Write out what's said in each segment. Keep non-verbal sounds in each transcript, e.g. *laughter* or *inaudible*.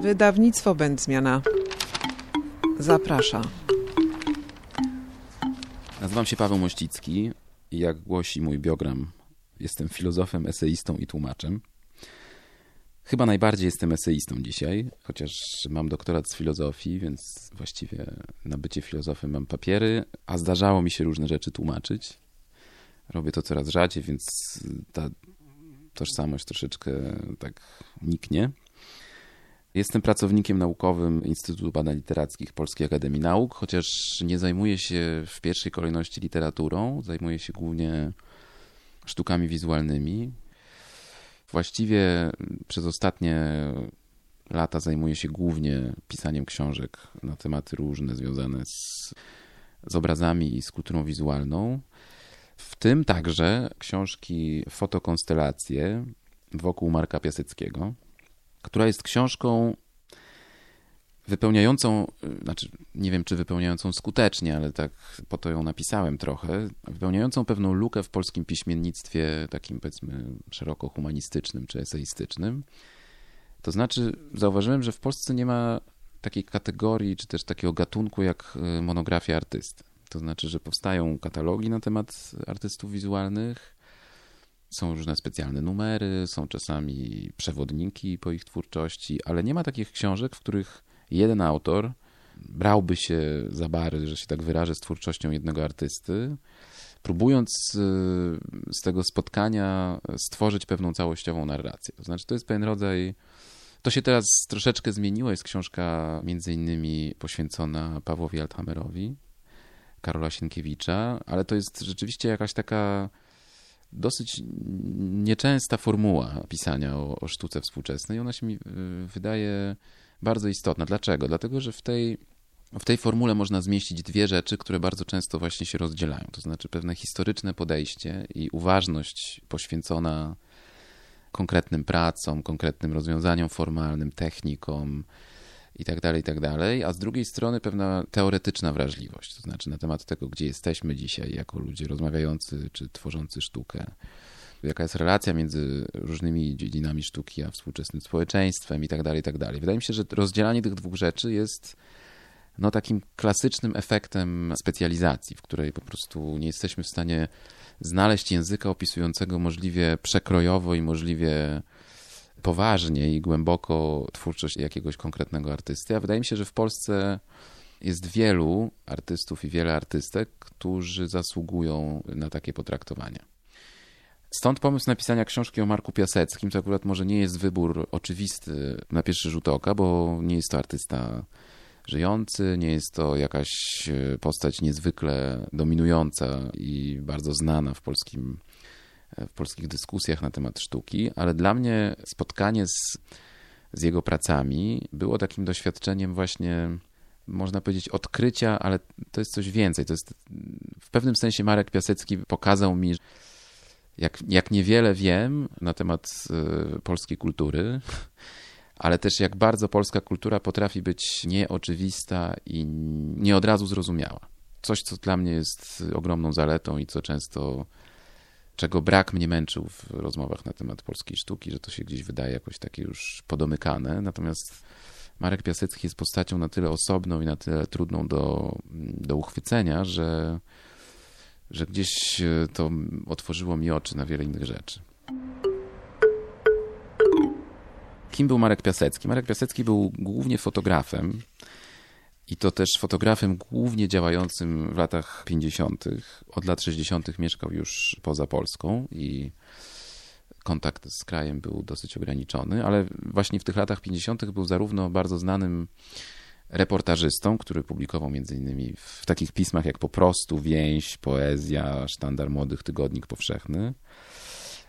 Wydawnictwo Będzmiana zaprasza. Nazywam się Paweł Mościcki i jak głosi mój biogram, jestem filozofem, eseistą i tłumaczem. Chyba najbardziej jestem eseistą dzisiaj, chociaż mam doktorat z filozofii, więc właściwie na bycie filozofem mam papiery, a zdarzało mi się różne rzeczy tłumaczyć. Robię to coraz rzadziej, więc ta tożsamość troszeczkę tak niknie. Jestem pracownikiem naukowym Instytutu Badań Literackich Polskiej Akademii Nauk, chociaż nie zajmuję się w pierwszej kolejności literaturą, zajmuję się głównie sztukami wizualnymi. Właściwie przez ostatnie lata zajmuję się głównie pisaniem książek na tematy różne związane z, z obrazami i z kulturą wizualną. W tym także książki Fotokonstelacje wokół Marka Piaseckiego która jest książką wypełniającą, znaczy nie wiem czy wypełniającą skutecznie, ale tak po to ją napisałem trochę, wypełniającą pewną lukę w polskim piśmiennictwie takim powiedzmy szeroko humanistycznym czy eseistycznym. To znaczy zauważyłem, że w Polsce nie ma takiej kategorii czy też takiego gatunku jak monografia artysty. To znaczy, że powstają katalogi na temat artystów wizualnych, są różne specjalne numery, są czasami przewodniki po ich twórczości, ale nie ma takich książek, w których jeden autor brałby się za bary, że się tak wyrażę, z twórczością jednego artysty, próbując y, z tego spotkania stworzyć pewną całościową narrację. To znaczy, to jest pewien rodzaj. To się teraz troszeczkę zmieniło. Jest książka między innymi poświęcona Pawłowi Althamerowi, Karola Sienkiewicza, ale to jest rzeczywiście jakaś taka dosyć nieczęsta formuła pisania o, o sztuce współczesnej. Ona się mi y, wydaje bardzo istotna. Dlaczego? Dlatego, że w tej, w tej formule można zmieścić dwie rzeczy, które bardzo często właśnie się rozdzielają. To znaczy pewne historyczne podejście i uważność poświęcona konkretnym pracom, konkretnym rozwiązaniom formalnym, technikom, i tak dalej, i tak dalej, a z drugiej strony pewna teoretyczna wrażliwość, to znaczy na temat tego, gdzie jesteśmy dzisiaj jako ludzie rozmawiający czy tworzący sztukę, jaka jest relacja między różnymi dziedzinami sztuki a współczesnym społeczeństwem i tak dalej, i tak dalej. Wydaje mi się, że rozdzielanie tych dwóch rzeczy jest no, takim klasycznym efektem specjalizacji, w której po prostu nie jesteśmy w stanie znaleźć języka opisującego możliwie przekrojowo i możliwie poważnie i głęboko twórczość jakiegoś konkretnego artysty. A wydaje mi się, że w Polsce jest wielu artystów i wiele artystek, którzy zasługują na takie potraktowania. Stąd pomysł napisania książki o Marku Piaseckim. To akurat może nie jest wybór oczywisty na pierwszy rzut oka, bo nie jest to artysta żyjący, nie jest to jakaś postać niezwykle dominująca i bardzo znana w polskim w polskich dyskusjach na temat sztuki, ale dla mnie spotkanie z, z jego pracami było takim doświadczeniem właśnie, można powiedzieć, odkrycia, ale to jest coś więcej. To jest w pewnym sensie Marek Piasecki pokazał mi, jak, jak niewiele wiem na temat y, polskiej kultury, *laughs* ale też jak bardzo polska kultura potrafi być nieoczywista i nie od razu zrozumiała. Coś, co dla mnie jest ogromną zaletą i co często czego brak mnie męczył w rozmowach na temat polskiej sztuki, że to się gdzieś wydaje jakoś takie już podomykane. Natomiast Marek Piasecki jest postacią na tyle osobną i na tyle trudną do, do uchwycenia, że, że gdzieś to otworzyło mi oczy na wiele innych rzeczy. Kim był Marek Piasecki? Marek Piasecki był głównie fotografem. I to też fotografem głównie działającym w latach 50. Od lat 60. mieszkał już poza Polską i kontakt z krajem był dosyć ograniczony, ale właśnie w tych latach 50. był zarówno bardzo znanym reportażystą, który publikował innymi w takich pismach jak Po prostu, Więź, Poezja, Sztandar Młodych, Tygodnik Powszechny,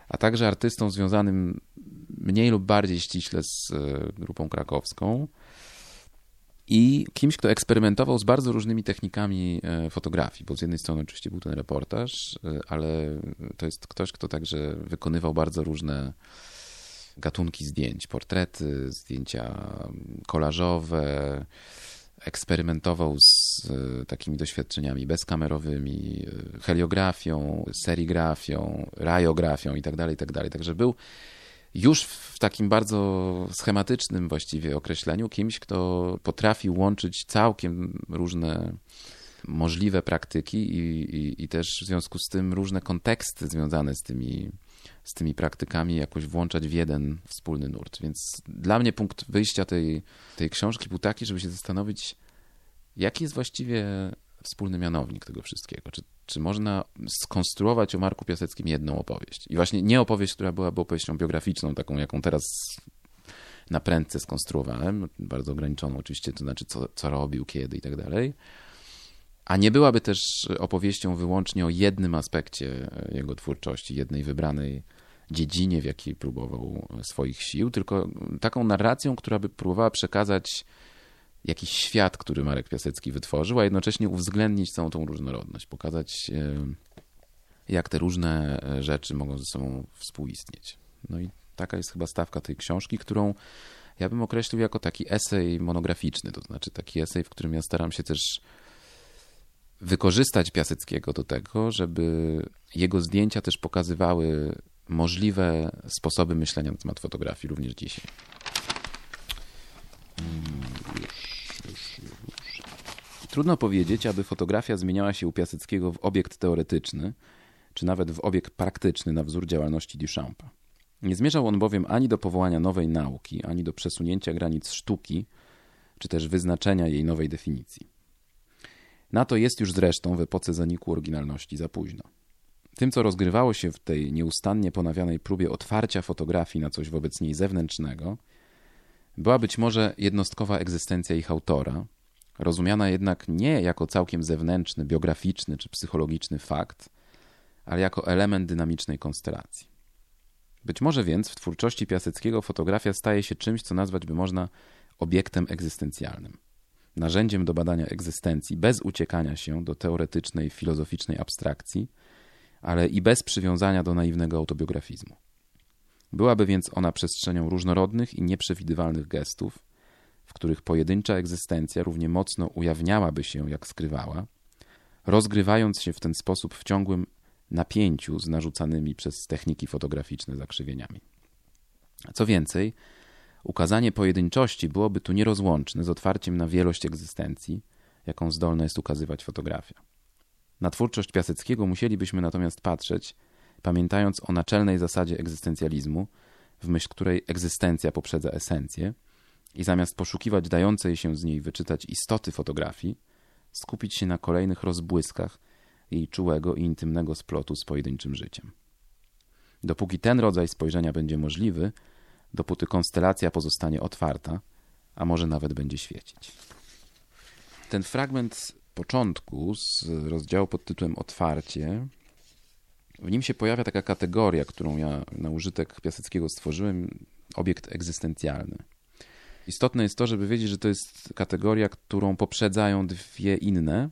a także artystą związanym mniej lub bardziej ściśle z e, grupą krakowską i kimś, kto eksperymentował z bardzo różnymi technikami e, fotografii, bo z jednej strony oczywiście był ten reportaż, e, ale to jest ktoś, kto także wykonywał bardzo różne gatunki zdjęć, portrety, zdjęcia kolażowe, eksperymentował z e, takimi doświadczeniami bezkamerowymi, heliografią, serigrafią, rajografią itd., tak itd. Tak Także był już w takim bardzo schematycznym właściwie określeniu kimś, kto potrafi łączyć całkiem różne możliwe praktyki i, i, i też w związku z tym różne konteksty związane z tymi, z tymi praktykami jakoś włączać w jeden wspólny nurt. Więc dla mnie punkt wyjścia tej, tej książki był taki, żeby się zastanowić, jaki jest właściwie wspólny mianownik tego wszystkiego. Czy, czy można skonstruować o Marku Piaseckim jedną opowieść? I właśnie nie opowieść, która byłaby opowieścią biograficzną, taką jaką teraz na prędce skonstruowałem, bardzo ograniczoną oczywiście, to znaczy co, co robił, kiedy i tak dalej, a nie byłaby też opowieścią wyłącznie o jednym aspekcie jego twórczości, jednej wybranej dziedzinie, w jakiej próbował swoich sił, tylko taką narracją, która by próbowała przekazać jakiś świat, który Marek Piasecki wytworzył, a jednocześnie uwzględnić całą tą różnorodność, pokazać e, jak te różne e, rzeczy mogą ze sobą współistnieć. No i taka jest chyba stawka tej książki, którą ja bym określił jako taki esej monograficzny, to znaczy taki esej, w którym ja staram się też wykorzystać Piaseckiego do tego, żeby jego zdjęcia też pokazywały możliwe sposoby myślenia na temat fotografii również dzisiaj. Trudno powiedzieć, aby fotografia zmieniała się u Piaseckiego w obiekt teoretyczny, czy nawet w obiekt praktyczny na wzór działalności Duchampa. Nie zmierzał on bowiem ani do powołania nowej nauki, ani do przesunięcia granic sztuki, czy też wyznaczenia jej nowej definicji. Na to jest już zresztą w epoce zaniku oryginalności za późno. Tym, co rozgrywało się w tej nieustannie ponawianej próbie otwarcia fotografii na coś wobec niej zewnętrznego, była być może jednostkowa egzystencja ich autora, rozumiana jednak nie jako całkiem zewnętrzny, biograficzny czy psychologiczny fakt, ale jako element dynamicznej konstelacji. Być może więc w twórczości Piaseckiego fotografia staje się czymś, co nazwać by można obiektem egzystencjalnym narzędziem do badania egzystencji bez uciekania się do teoretycznej, filozoficznej abstrakcji, ale i bez przywiązania do naiwnego autobiografizmu. Byłaby więc ona przestrzenią różnorodnych i nieprzewidywalnych gestów, w których pojedyncza egzystencja równie mocno ujawniałaby się, jak skrywała, rozgrywając się w ten sposób w ciągłym napięciu z narzucanymi przez techniki fotograficzne zakrzywieniami. Co więcej, Ukazanie pojedynczości byłoby tu nierozłączne z otwarciem na wielość egzystencji, jaką zdolna jest ukazywać fotografia. Na twórczość Piaseckiego musielibyśmy natomiast patrzeć, pamiętając o naczelnej zasadzie egzystencjalizmu, w myśl której egzystencja poprzedza esencję, i zamiast poszukiwać dającej się z niej wyczytać istoty fotografii, skupić się na kolejnych rozbłyskach jej czułego i intymnego splotu z pojedynczym życiem. Dopóki ten rodzaj spojrzenia będzie możliwy, dopóty konstelacja pozostanie otwarta, a może nawet będzie świecić. Ten fragment początku z rozdziału pod tytułem Otwarcie, w nim się pojawia taka kategoria, którą ja na użytek Piaseckiego stworzyłem, obiekt egzystencjalny. Istotne jest to, żeby wiedzieć, że to jest kategoria, którą poprzedzają dwie inne.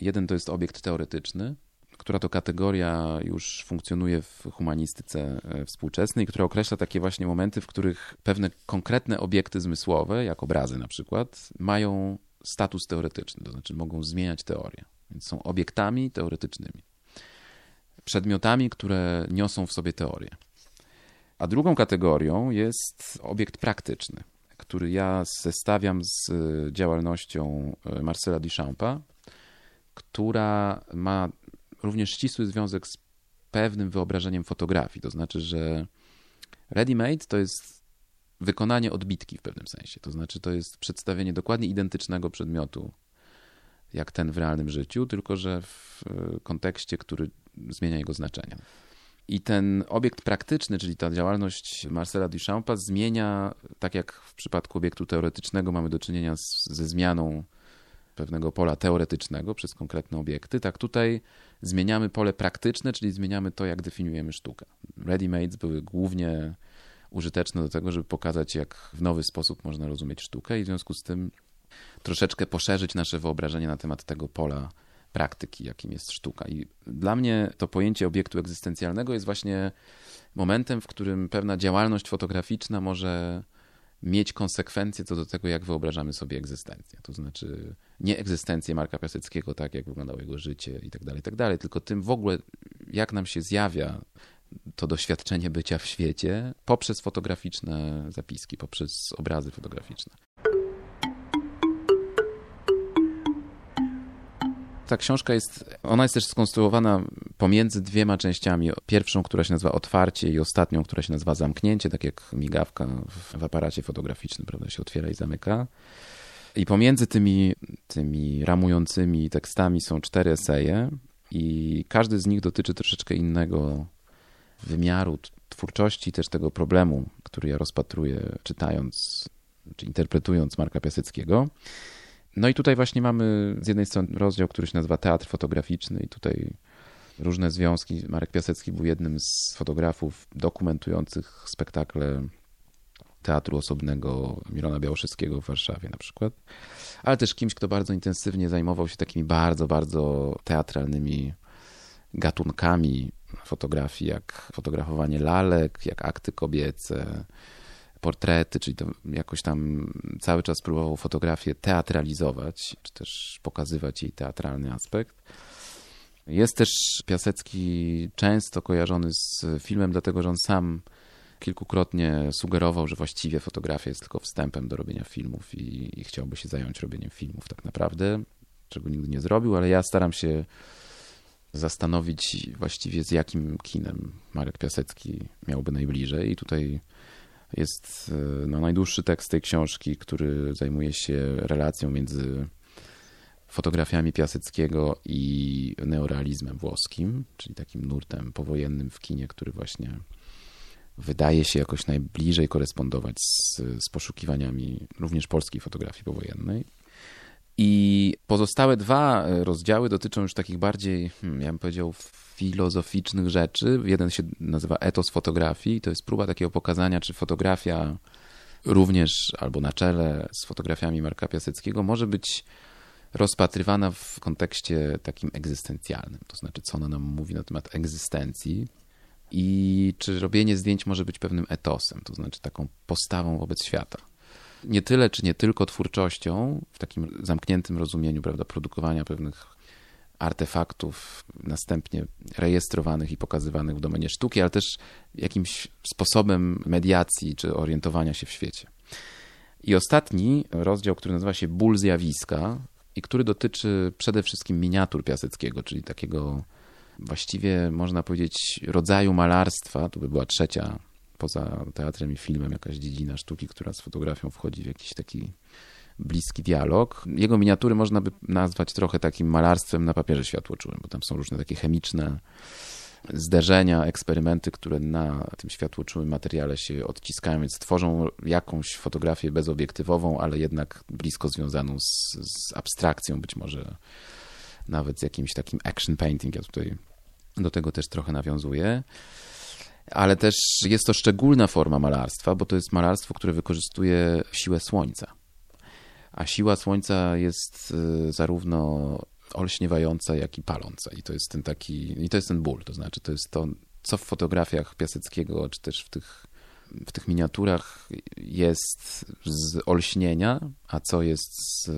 Jeden to jest obiekt teoretyczny, która to kategoria już funkcjonuje w humanistyce e, współczesnej, która określa takie właśnie momenty, w których pewne konkretne obiekty zmysłowe, jak obrazy na przykład, mają status teoretyczny, to znaczy mogą zmieniać teorię. Więc są obiektami teoretycznymi. Przedmiotami, które niosą w sobie teorię. A drugą kategorią jest obiekt praktyczny, który ja zestawiam z e, działalnością e, Marcela Duchampa, która ma również ścisły związek z pewnym wyobrażeniem fotografii. To znaczy, że ready-made to jest wykonanie odbitki w pewnym sensie. To znaczy, to jest przedstawienie dokładnie identycznego przedmiotu jak ten w realnym życiu, tylko że w e, kontekście, który zmienia jego znaczenie. I ten obiekt praktyczny, czyli ta działalność Marcela Duchampa zmienia, tak jak w przypadku obiektu teoretycznego mamy do czynienia z, ze zmianą pewnego pola teoretycznego przez konkretne obiekty, tak tutaj zmieniamy pole praktyczne, czyli zmieniamy to, jak definiujemy sztukę. Ready-mades były głównie użyteczne do tego, żeby pokazać, jak w nowy sposób można rozumieć sztukę i w związku z tym troszeczkę poszerzyć nasze wyobrażenie na temat tego pola praktyki, jakim jest sztuka. I dla mnie to pojęcie obiektu egzystencjalnego jest właśnie momentem, w którym pewna działalność fotograficzna może mieć konsekwencje co do tego, jak wyobrażamy sobie egzystencję. To znaczy nie egzystencję Marka Piaseckiego, tak jak wyglądało jego życie i tak dalej, tak dalej, tylko tym w ogóle, jak nam się zjawia to doświadczenie bycia w świecie poprzez fotograficzne zapiski, poprzez obrazy fotograficzne. Ta książka jest, ona jest też skonstruowana pomiędzy dwiema częściami. Pierwszą, która się nazywa otwarcie i ostatnią, która się nazywa zamknięcie, tak jak migawka w, w aparacie fotograficznym, prawda, się otwiera i zamyka. I pomiędzy tymi, tymi ramującymi tekstami są cztery eseje i każdy z nich dotyczy troszeczkę innego wymiaru twórczości, też tego problemu, który ja rozpatruję czytając czy interpretując Marka Piaseckiego. No i tutaj właśnie mamy z jednej strony rozdział, który się nazywa Teatr Fotograficzny i tutaj różne związki. Marek Piasecki był jednym z fotografów dokumentujących spektakle Teatru Osobnego Milona Białoszewskiego w Warszawie na przykład, ale też kimś, kto bardzo intensywnie zajmował się takimi bardzo, bardzo teatralnymi gatunkami fotografii, jak fotografowanie lalek, jak akty kobiece, portrety, czyli to jakoś tam cały czas próbował fotografię teatralizować, czy też pokazywać jej teatralny aspekt. Jest też Piasecki często kojarzony z filmem, dlatego że on sam kilkukrotnie sugerował, że właściwie fotografia jest tylko wstępem do robienia filmów i, i chciałby się zająć robieniem filmów tak naprawdę, czego nigdy nie zrobił, ale ja staram się zastanowić właściwie z jakim kinem Marek Piasecki miałby najbliżej i tutaj jest e, no, najdłuższy tekst tej książki, który zajmuje się relacją między fotografiami Piaseckiego i neorealizmem włoskim, czyli takim nurtem powojennym w kinie, który właśnie wydaje się jakoś najbliżej korespondować z, z poszukiwaniami również polskiej fotografii powojennej. I pozostałe dwa rozdziały dotyczą już takich bardziej, hmm, ja bym powiedział, filozoficznych rzeczy. Jeden się nazywa Etos fotografii. To jest próba takiego pokazania, czy fotografia również albo na czele z fotografiami Marka Piaseckiego może być rozpatrywana w kontekście takim egzystencjalnym. To znaczy, co ona nam mówi na temat egzystencji i czy robienie zdjęć może być pewnym etosem, to znaczy taką postawą wobec świata. Nie tyle, czy nie tylko twórczością, w takim zamkniętym rozumieniu, prawda, produkowania pewnych artefaktów następnie rejestrowanych i pokazywanych w domenie sztuki, ale też jakimś sposobem mediacji czy orientowania się w świecie. I ostatni rozdział, który nazywa się Ból zjawiska i który dotyczy przede wszystkim miniatur Piaseckiego, czyli takiego właściwie można powiedzieć rodzaju malarstwa, to by była trzecia poza teatrem i filmem jakaś dziedzina sztuki, która z fotografią wchodzi w jakiś taki bliski dialog. Jego miniatury można by nazwać trochę takim malarstwem na papierze światłoczułym, bo tam są różne takie chemiczne zderzenia, eksperymenty, które na tym światłoczułym materiale się odciskają, więc tworzą jakąś fotografię bezobiektywową, ale jednak blisko związaną z, z abstrakcją, być może nawet z jakimś takim action painting. Ja tutaj do tego też trochę nawiązuję. Ale też jest to szczególna forma malarstwa, bo to jest malarstwo, które wykorzystuje siłę słońca. A siła słońca jest y, zarówno olśniewająca, jak i paląca. I to jest ten taki, i to jest ten ból. To znaczy, to jest to, co w fotografiach Piaseckiego, czy też w tych, w tych miniaturach jest z olśnienia, a co jest z,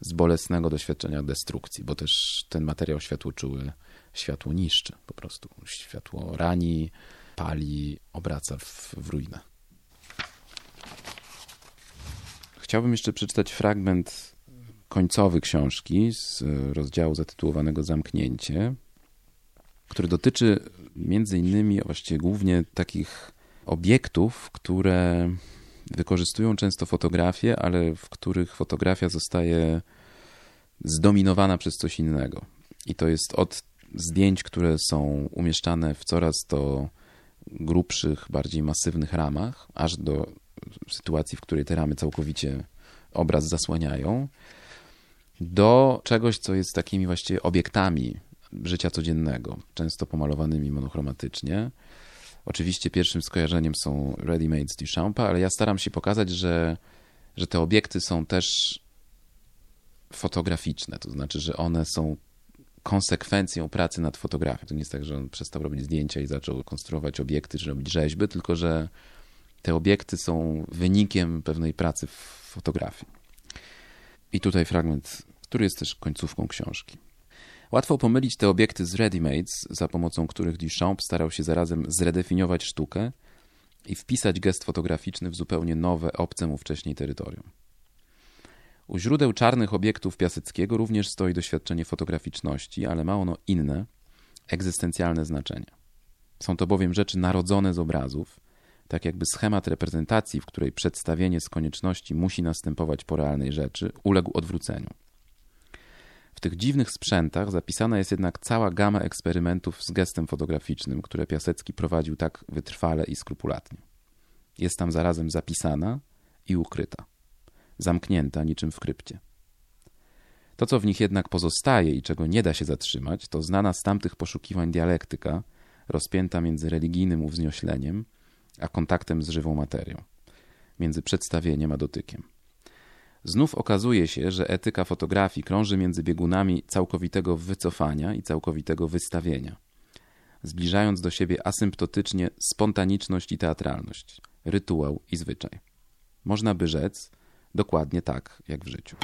z bolesnego doświadczenia destrukcji, bo też ten materiał światłoczuły światło niszczy po prostu. Światło rani, pali, obraca w, w ruinę. Chciałbym jeszcze przeczytać fragment końcowy książki z rozdziału zatytułowanego Zamknięcie, który dotyczy między innymi, właściwie głównie takich obiektów, które wykorzystują często fotografię, ale w których fotografia zostaje zdominowana przez coś innego. I to jest od zdjęć, które są umieszczane w coraz to grubszych, bardziej masywnych ramach, aż do sytuacji, w której te ramy całkowicie obraz zasłaniają, do czegoś, co jest takimi właściwie obiektami życia codziennego, często pomalowanymi monochromatycznie. Oczywiście pierwszym skojarzeniem są ready-made z Duchampa, ale ja staram się pokazać, że, że te obiekty są też fotograficzne, to znaczy, że one są konsekwencją pracy nad fotografią. To nie jest tak, że on przestał robić zdjęcia i zaczął konstruować obiekty czy robić rzeźby, tylko że te obiekty są wynikiem pewnej pracy w fotografii. I tutaj fragment, który jest też końcówką książki. Łatwo pomylić te obiekty z ready-mades, za pomocą których Duchamp starał się zarazem zredefiniować sztukę i wpisać gest fotograficzny w zupełnie nowe, obce mu wcześniej terytorium. U źródeł czarnych obiektów Piaseckiego również stoi doświadczenie fotograficzności, ale ma ono inne, egzystencjalne znaczenie. Są to bowiem rzeczy narodzone z obrazów, tak jakby schemat reprezentacji, w której przedstawienie z konieczności musi następować po realnej rzeczy, uległ odwróceniu. W tych dziwnych sprzętach zapisana jest jednak cała gama eksperymentów z gestem fotograficznym, które Piasecki prowadził tak wytrwale i skrupulatnie. Jest tam zarazem zapisana i ukryta, zamknięta niczym w krypcie. To, co w nich jednak pozostaje i czego nie da się zatrzymać, to znana z tamtych poszukiwań dialektyka, rozpięta między religijnym uwzniośleniem a kontaktem z żywą materią, między przedstawieniem a dotykiem. Znów okazuje się, że etyka fotografii krąży między biegunami całkowitego wycofania i całkowitego wystawienia, zbliżając do siebie asymptotycznie spontaniczność i teatralność, rytuał i zwyczaj. Można by rzec dokładnie tak, jak w życiu.